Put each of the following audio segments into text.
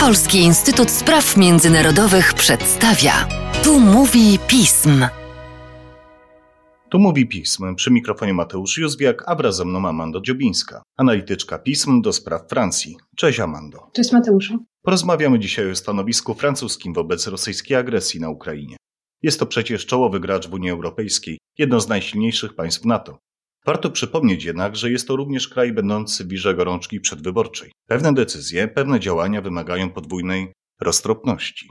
Polski Instytut Spraw Międzynarodowych przedstawia. Tu mówi pism. Tu mówi pism. Przy mikrofonie Mateusz Józwiak, a wraz ze mną Amando Dziobińska, analityczka pism do spraw Francji. Cześć Amando. Cześć Mateuszu. Porozmawiamy dzisiaj o stanowisku francuskim wobec rosyjskiej agresji na Ukrainie. Jest to przecież czołowy gracz w Unii Europejskiej, jedno z najsilniejszych państw NATO. Warto przypomnieć jednak, że jest to również kraj będący wirze gorączki przedwyborczej. Pewne decyzje, pewne działania wymagają podwójnej roztropności.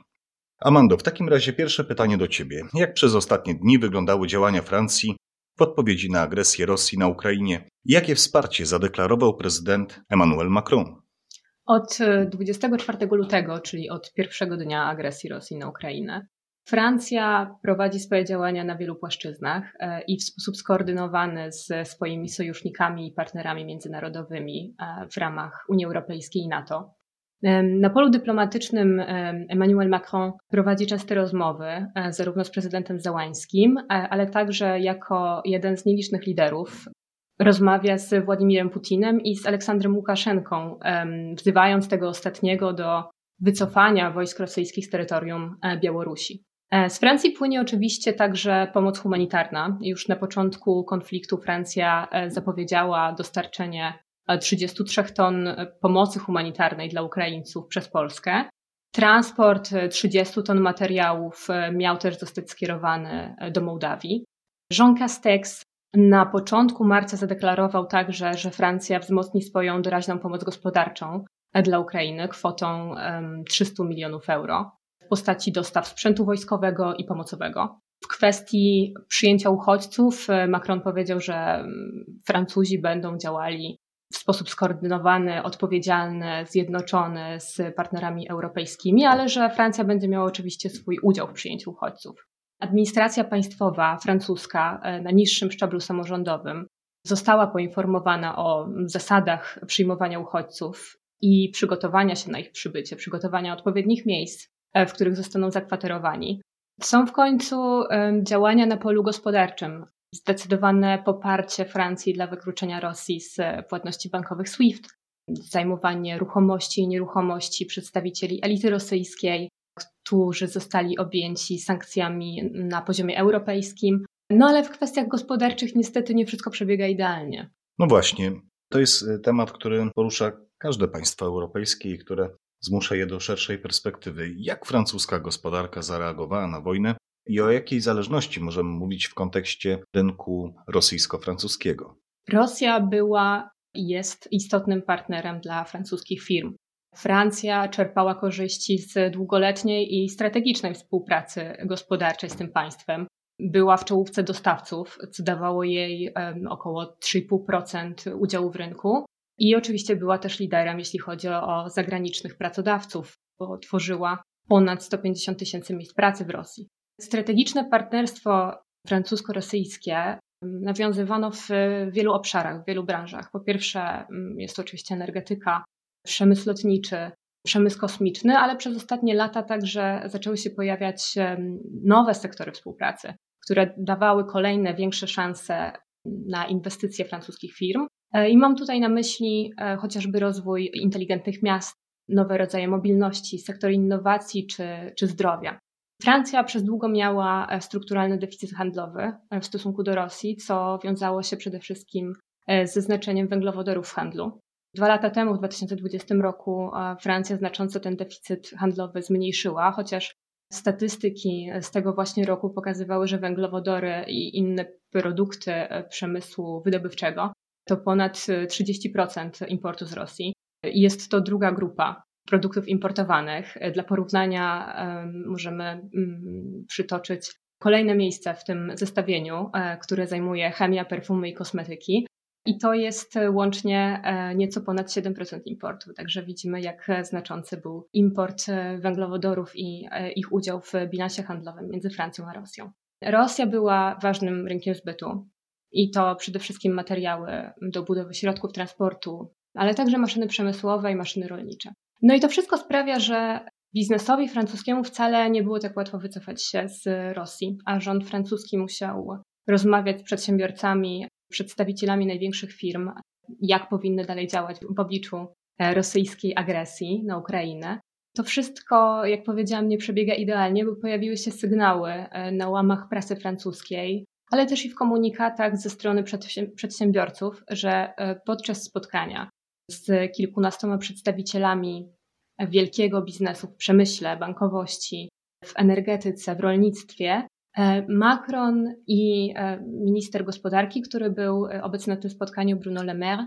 Amando, w takim razie pierwsze pytanie do Ciebie. Jak przez ostatnie dni wyglądały działania Francji w odpowiedzi na agresję Rosji na Ukrainie? Jakie wsparcie zadeklarował prezydent Emmanuel Macron? Od 24 e, lutego, czyli od pierwszego dnia agresji Rosji na Ukrainę, Francja prowadzi swoje działania na wielu płaszczyznach e, i w sposób skoordynowany ze swoimi sojusznikami i partnerami międzynarodowymi e, w ramach Unii Europejskiej i NATO. Na polu dyplomatycznym Emmanuel Macron prowadzi częste rozmowy, e, zarówno z prezydentem Załańskim, ale także jako jeden z nielicznych liderów rozmawia z Władimirem Putinem i z Aleksandrem Łukaszenką, wzywając tego ostatniego do wycofania wojsk rosyjskich z terytorium Białorusi. E, z Francji płynie oczywiście także pomoc humanitarna. Już na początku konfliktu Francja e, zapowiedziała dostarczenie 33 e, ton pomocy humanitarnej dla Ukraińców przez Polskę. Transport 30 ton materiałów miał też zostać skierowany do Mołdawii. Jean Castex na początku marca zadeklarował także, że Francja wzmocni swoją doraźną pomoc gospodarczą dla Ukrainy kwotą 300 milionów euro postaci dostaw sprzętu wojskowego i pomocowego. W kwestii przyjęcia uchodźców e, Macron powiedział, że mm, Francuzi będą działali w sposób skoordynowany, odpowiedzialny, zjednoczony z partnerami europejskimi, ale że Francja będzie miała oczywiście swój udział w przyjęciu uchodźców. Administracja państwowa francuska e, na niższym szczeblu samorządowym została poinformowana o zasadach przyjmowania uchodźców i przygotowania się na ich przybycie, przygotowania odpowiednich miejsc w których zostaną zakwaterowani. Są w końcu działania na polu gospodarczym. Zdecydowane poparcie Francji dla wykluczenia Rosji z płatności bankowych SWIFT, zajmowanie ruchomości i nieruchomości przedstawicieli elity rosyjskiej, którzy zostali objęci sankcjami na poziomie europejskim. No ale w kwestiach gospodarczych niestety nie wszystko przebiega idealnie. No właśnie, to jest e, temat, który porusza każde państwo europejskie i które zmusza je do szerszej perspektywy. Jak francuska gospodarka zareagowała na wojnę i o jakiej zależności możemy mówić w kontekście rynku rosyjsko-francuskiego? Rosja była i jest istotnym partnerem dla francuskich firm. Francja czerpała korzyści z długoletniej i strategicznej współpracy gospodarczej z tym państwem. Była w czołówce dostawców, co dawało jej około 3,5% udziału w rynku. I oczywiście była też liderem, jeśli chodzi o, zagranicznych pracodawców, bo tworzyła ponad 150 tysięcy miejsc pracy w Rosji. Strategiczne partnerstwo francusko-rosyjskie nawiązywano w wielu obszarach, w wielu branżach. Po pierwsze, jest to oczywiście energetyka, przemysł lotniczy, przemysł kosmiczny, ale przez ostatnie lata także zaczęły się pojawiać nowe sektory współpracy, które dawały kolejne większe szanse na inwestycje francuskich firm. E, I mam tutaj na myśli e, chociażby rozwój inteligentnych miast, nowe rodzaje mobilności, sektor innowacji czy, czy zdrowia. Francja przez długo miała e, strukturalny deficyt handlowy w stosunku do Rosji, co wiązało się przede wszystkim ze znaczeniem węglowodorów w handlu. Dwa lata temu, w 2020 roku, Francja znacząco ten deficyt handlowy zmniejszyła, chociaż statystyki z tego właśnie roku pokazywały, że węglowodory i inne produkty przemysłu wydobywczego to ponad 30% importu z Rosji. Jest to druga grupa produktów importowanych. Dla porównania możemy mm, przytoczyć kolejne miejsce w tym zestawieniu, e, które zajmuje chemia, perfumy i kosmetyki. I to jest łącznie e, nieco ponad 7% importu. Także widzimy, jak znaczący był import e, węglowodorów i ich udział w bilansie handlowym między Francją a Rosją. Rosja była ważnym rynkiem zbytu i to przede wszystkim materiały do budowy środków transportu, ale także maszyny przemysłowe i maszyny rolnicze. No i to wszystko sprawia, że biznesowi francuskiemu wcale nie było tak łatwo wycofać się z Rosji, a rząd francuski musiał rozmawiać z przedsiębiorcami, przedstawicielami największych firm, jak powinny dalej działać w obliczu rosyjskiej agresji na Ukrainę. To wszystko, jak powiedziałam, nie przebiega idealnie, bo pojawiły się sygnały na łamach prasy francuskiej, ale też i w komunikatach ze strony przedsiębiorców, że podczas spotkania z kilkunastoma przedstawicielami wielkiego biznesu w przemyśle, bankowości, w energetyce, w rolnictwie, e, Macron i e, minister gospodarki, który był e, obecny na tym spotkaniu, Bruno Le Maire,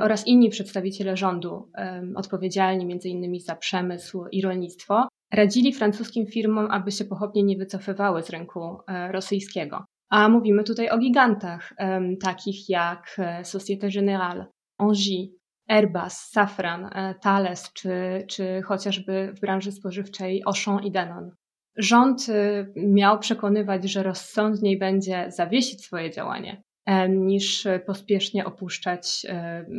oraz inni przedstawiciele rządu, odpowiedzialni innymi za przemysł i rolnictwo, radzili francuskim firmom, aby się pochopnie nie wycofywały z rynku rosyjskiego. A mówimy tutaj o gigantach, takich jak Societe Generale, Engie, Airbus, Safran, Thales czy, czy chociażby w branży spożywczej Auchan i Danone. Rząd y, miał przekonywać, że rozsądniej będzie zawiesić swoje działanie, niż pospiesznie opuszczać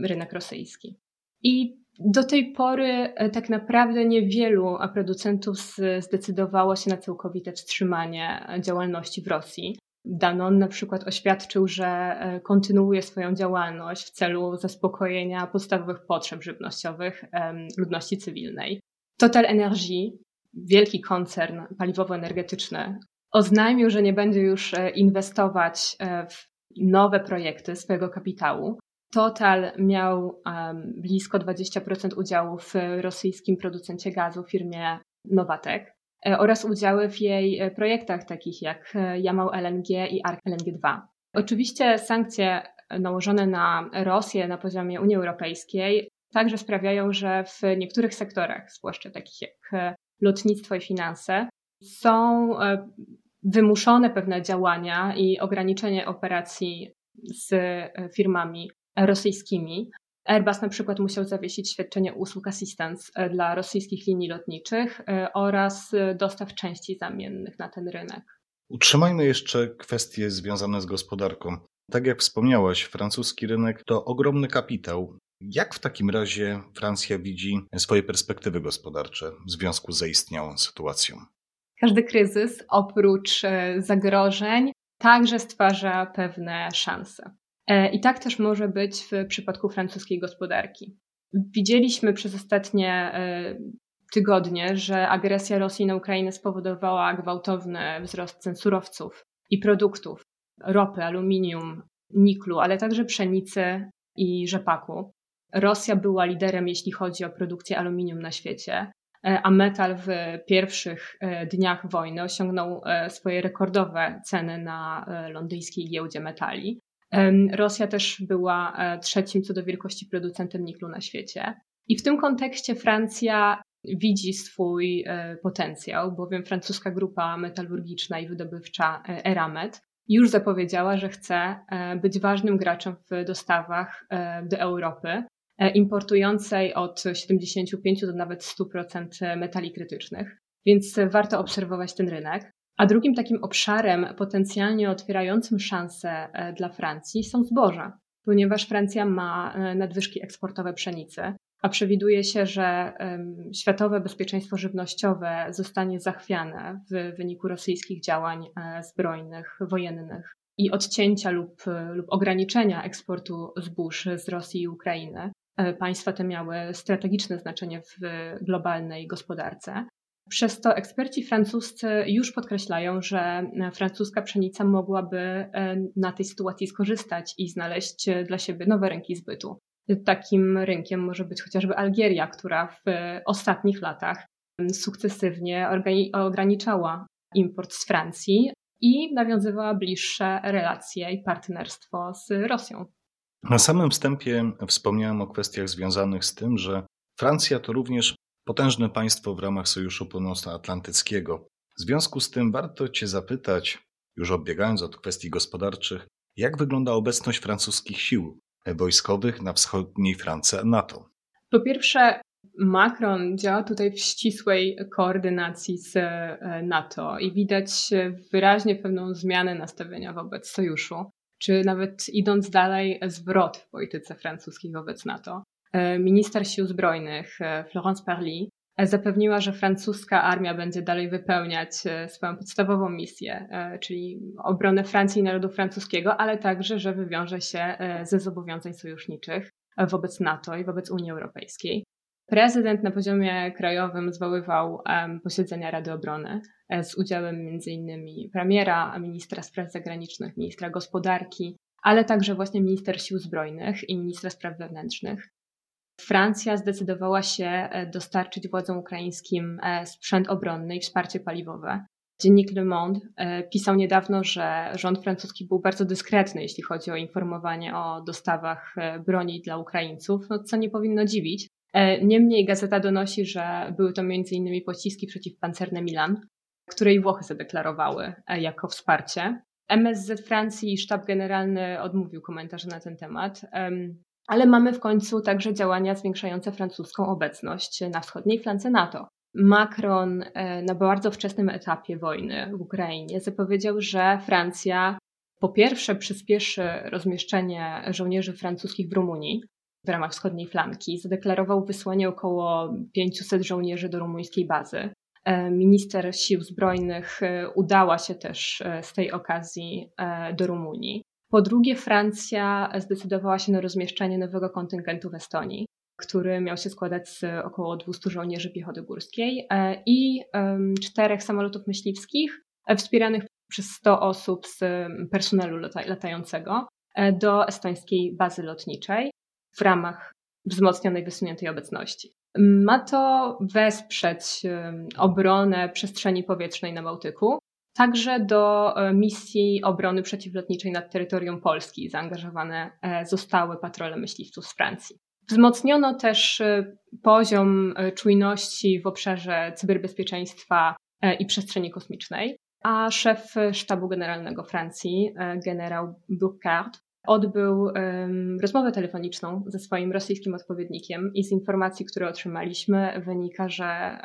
rynek rosyjski. I do tej pory e, tak naprawdę niewielu producentów zdecydowało się na całkowite wstrzymanie działalności w Rosji. Danon na przykład oświadczył, że e, kontynuuje swoją działalność w celu zaspokojenia podstawowych potrzeb żywnościowych ludności cywilnej. Total Energy wielki koncern paliwowo-energetyczny oznajmił, że nie będzie już e, inwestować e, w nowe projekty swojego kapitału. Total miał blisko 20% udziału w rosyjskim producencie gazu, firmie Nowatek, oraz udziały w jej projektach takich jak Jamał LNG i ARK LNG2. Oczywiście sankcje nałożone na Rosję na poziomie Unii Europejskiej także sprawiają, że w niektórych sektorach, zwłaszcza takich jak lotnictwo i finanse, są e, wymuszone pewne działania i ograniczenie operacji z e, firmami rosyjskimi. Airbus na przykład musiał zawiesić świadczenie usług assistance e, dla rosyjskich linii lotniczych oraz dostaw części zamiennych na ten rynek. Utrzymajmy jeszcze kwestie związane z gospodarką. Tak jak wspomniałaś, francuski rynek to ogromny kapitał, jak w takim razie Francja widzi swoje perspektywy gospodarcze w związku z zaistniałą sytuacją? Każdy kryzys, oprócz e, zagrożeń, także stwarza pewne szanse. E, I tak też może być w przypadku francuskiej gospodarki. Widzieliśmy przez ostatnie e, tygodnie, że agresja Rosji na Ukrainę spowodowała gwałtowny wzrost cen surowców i produktów ropy, aluminium, niklu, ale także pszenicy i rzepaku. Rosja była liderem, jeśli chodzi o produkcję aluminium na świecie, e, a metal w pierwszych dniach wojny osiągnął swoje rekordowe ceny na londyńskiej giełdzie metali. Rosja też była trzecim co do wielkości producentem niklu na świecie. I w tym kontekście Francja widzi swój potencjał, bowiem francuska grupa metalurgiczna i wydobywcza Eramet już zapowiedziała, że chce być ważnym graczem w dostawach do Europy E, importującej od 75 do nawet 100% metali krytycznych, więc warto obserwować ten rynek. A drugim takim obszarem potencjalnie otwierającym szanse e, dla Francji są zboża, ponieważ Francja ma e, nadwyżki eksportowe pszenicy, a przewiduje się, że światowe bezpieczeństwo żywnościowe zostanie zachwiane w wyniku rosyjskich działań zbrojnych, wojennych i odcięcia lub, lub ograniczenia eksportu zbóż z Rosji i Ukrainy. E, państwa te miały strategiczne znaczenie w globalnej gospodarce. Przez to eksperci francuscy już podkreślają, że francuska pszenica mogłaby e, na tej sytuacji skorzystać i znaleźć dla siebie nowe rynki zbytu. Takim rynkiem może być chociażby Algieria, która w ostatnich latach sukcesywnie ograniczała import z Francji i nawiązywała bliższe relacje i partnerstwo z Rosją. Na samym wstępie wspomniałem o kwestiach związanych z tym, że Francja to również potężne państwo w ramach Sojuszu Północnoatlantyckiego. W związku z tym warto Cię zapytać, już odbiegając od kwestii gospodarczych, jak wygląda obecność francuskich sił wojskowych na wschodniej France NATO? Po pierwsze, Macron działa tutaj w ścisłej koordynacji z e, NATO i widać wyraźnie pewną zmianę nastawienia wobec sojuszu czy nawet idąc dalej, zwrot w polityce francuskiej wobec NATO. E, minister Sił Zbrojnych e, Florence Parly e, zapewniła, że francuska armia będzie dalej wypełniać swoją podstawową misję, czyli obronę Francji i narodu francuskiego, ale także, że wywiąże się ze zobowiązań sojuszniczych wobec NATO i wobec Unii Europejskiej. Prezydent na poziomie krajowym zwoływał posiedzenia Rady Obrony z udziałem m.in. premiera, ministra spraw zagranicznych, ministra gospodarki, ale także właśnie minister sił zbrojnych i ministra spraw wewnętrznych. Francja zdecydowała się e, dostarczyć władzom ukraińskim e, sprzęt obronny i wsparcie paliwowe. Dziennik Le Monde pisał niedawno, że rząd francuski był bardzo dyskretny, jeśli chodzi o informowanie o dostawach broni dla Ukraińców, no, co nie powinno dziwić, E, niemniej gazeta donosi, że były to m.in. pociski przeciwpancerne Milan, które i Włochy zadeklarowały e, jako wsparcie. MSZ Francji i sztab generalny odmówił komentarzy na ten temat. Ale mamy w końcu także działania zwiększające francuską obecność na wschodniej flance NATO. Macron e, na bardzo wczesnym etapie wojny w Ukrainie zapowiedział, że Francja po pierwsze przyspieszy rozmieszczenie żołnierzy francuskich w Rumunii, w ramach wschodniej flanki. Zadeklarował wysłanie około 500 żołnierzy do rumuńskiej bazy. E, minister Sił Zbrojnych e, udała się też z tej okazji do Rumunii. Po drugie, Francja zdecydowała się na rozmieszczenie nowego kontyngentu w Estonii, który miał się składać z około 200 żołnierzy piechoty górskiej i czterech samolotów myśliwskich wspieranych przez 100 osób z personelu latającego do estońskiej bazy lotniczej w ramach wzmocnionej, wysuniętej obecności. Ma to wesprzeć obronę przestrzeni powietrznej na Bałtyku, także do e, misji obrony przeciwlotniczej nad terytorium Polski zaangażowane e, zostały patrole myśliwców z Francji. Wzmocniono też e, poziom czujności w obszarze cyberbezpieczeństwa i przestrzeni kosmicznej, a szef sztabu generalnego Francji, generał Burkhardt, odbył rozmowę telefoniczną ze swoim rosyjskim odpowiednikiem i z informacji, które otrzymaliśmy, wynika, że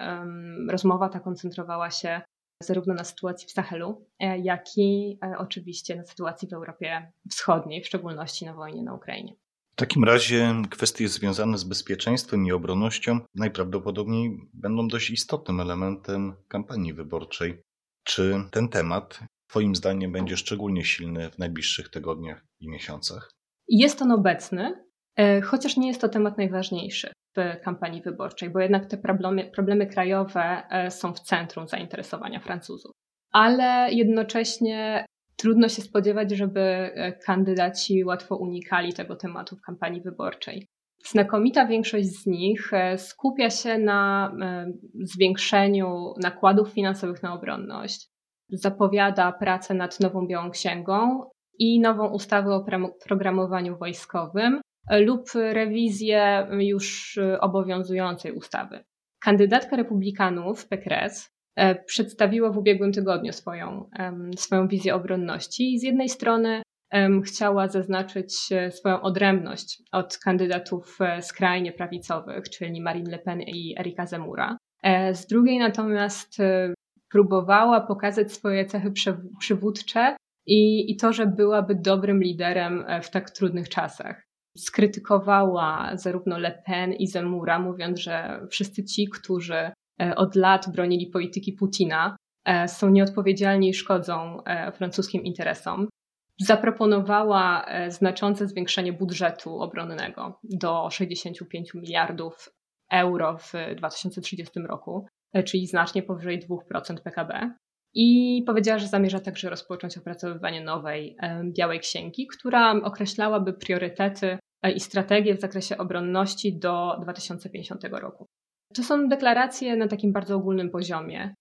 rozmowa ta koncentrowała się zarówno na sytuacji w Sahelu, e, jak i e, oczywiście na sytuacji w Europie Wschodniej, w szczególności na wojnie na Ukrainie. W takim razie kwestie związane z bezpieczeństwem i obronnością najprawdopodobniej będą dość istotnym elementem kampanii wyborczej. Czy ten temat Twoim zdaniem będzie szczególnie silny w najbliższych tygodniach i miesiącach? Jest on obecny, e, chociaż nie jest to temat najważniejszy kampanii wyborczej, bo jednak te problemy, problemy krajowe e, są w centrum zainteresowania Francuzów. Ale jednocześnie trudno się spodziewać, żeby e, kandydaci łatwo unikali tego tematu w kampanii wyborczej. Znakomita większość z nich skupia się na zwiększeniu nakładów finansowych na obronność, zapowiada pracę nad nową Białą Księgą i nową ustawę o programowaniu wojskowym lub rewizję już obowiązującej ustawy. Kandydatka republikanów, Pekres, e, przedstawiła w ubiegłym tygodniu swoją, swoją wizję obronności i z jednej strony chciała zaznaczyć e, swoją odrębność od kandydatów e, skrajnie prawicowych, czyli Marine Le Pen i Erika Zemura. Z drugiej natomiast próbowała pokazać swoje cechy przywódcze i, i to, że byłaby dobrym liderem w tak trudnych czasach. Skrytykowała zarówno Le Pen i Zemura, mówiąc, że wszyscy ci, którzy e, od lat bronili polityki Putina, e, są nieodpowiedzialni i szkodzą francuskim interesom. Zaproponowała znaczące zwiększenie budżetu obronnego do 65 miliardów euro w 2030 roku. E, czyli znacznie powyżej 2% PKB. I powiedziała, że zamierza także rozpocząć opracowywanie nowej e, Białej Księgi, która określałaby priorytety e, i strategie w zakresie obronności do 2050 roku. To są deklaracje na takim bardzo ogólnym poziomie,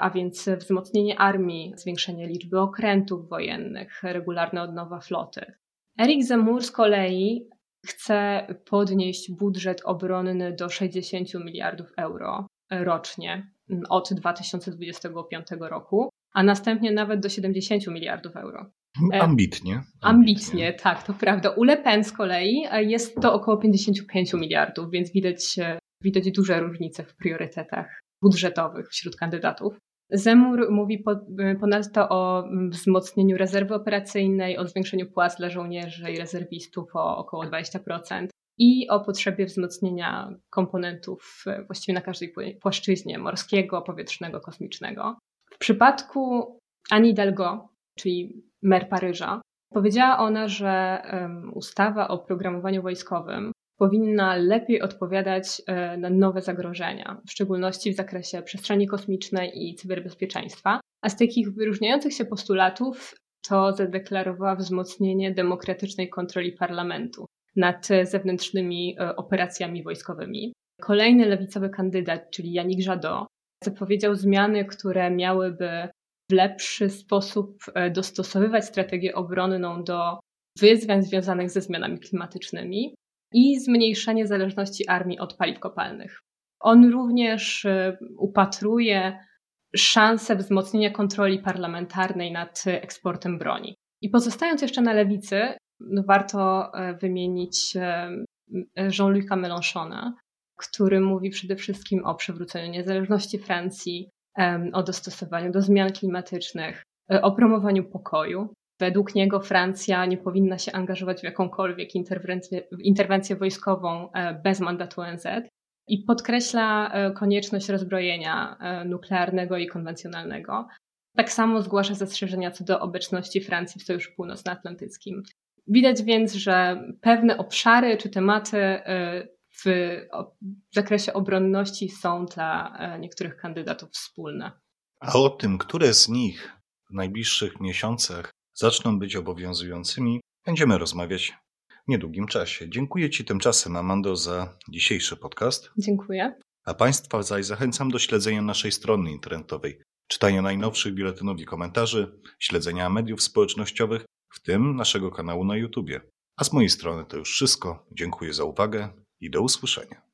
a więc wzmocnienie armii, zwiększenie liczby okrętów wojennych, regularna odnowa floty. Erik Zemur z kolei chce podnieść budżet obronny do 60 miliardów euro rocznie od 2025 roku, a następnie nawet do 70 miliardów euro. Ambitnie. Ambitnie, ambitnie tak, to prawda. U Le Pen z kolei e, jest to około 55 miliardów, więc widać, e, widać duże różnice w priorytetach budżetowych wśród kandydatów. Zemur mówi e, ponadto o wzmocnieniu rezerwy operacyjnej, o zwiększeniu płac dla żołnierzy i rezerwistów o około 20%, i o potrzebie wzmocnienia komponentów e, właściwie na każdej płaszczyźnie morskiego, powietrznego, kosmicznego. W przypadku Annie Delgo, czyli mer Paryża, powiedziała ona, że ustawa o programowaniu wojskowym powinna lepiej odpowiadać e, na nowe zagrożenia, w szczególności w zakresie przestrzeni kosmicznej i cyberbezpieczeństwa. A z takich wyróżniających się postulatów to zadeklarowała wzmocnienie demokratycznej kontroli parlamentu nad zewnętrznymi e, operacjami wojskowymi. Kolejny lewicowy kandydat, czyli Janik Żado, zapowiedział zmiany, które miałyby w lepszy sposób e, dostosowywać strategię obronną do wyzwań związanych ze zmianami klimatycznymi i zmniejszenie zależności armii od paliw kopalnych. On również e, upatruje szansę wzmocnienia kontroli parlamentarnej nad eksportem broni. I pozostając jeszcze na lewicy, no warto e, wymienić Jean-Luc'a Mélenchona, który mówi przede wszystkim o przywróceniu niezależności Francji, o dostosowaniu do zmian klimatycznych, e, o promowaniu pokoju. Według niego Francja nie powinna się angażować w jakąkolwiek interwencję, interwencję wojskową e, bez mandatu ONZ i podkreśla e, konieczność rozbrojenia nuklearnego i konwencjonalnego. Tak samo zgłasza zastrzeżenia co do obecności Francji w Sojuszu Północnoatlantyckim. Widać więc, że pewne obszary czy tematy w zakresie obronności są dla e, niektórych kandydatów wspólne. A o tym, które z nich w najbliższych miesiącach zaczną być obowiązującymi, będziemy rozmawiać w niedługim czasie. Dziękuję Ci tymczasem, Amando, za dzisiejszy podcast. Dziękuję. A Państwa zaś zachęcam do śledzenia naszej strony internetowej, czytania najnowszych biuletynów i komentarzy, śledzenia mediów społecznościowych, w tym naszego kanału na YouTube. A z mojej strony to już wszystko. Dziękuję za uwagę i do usłyszenia.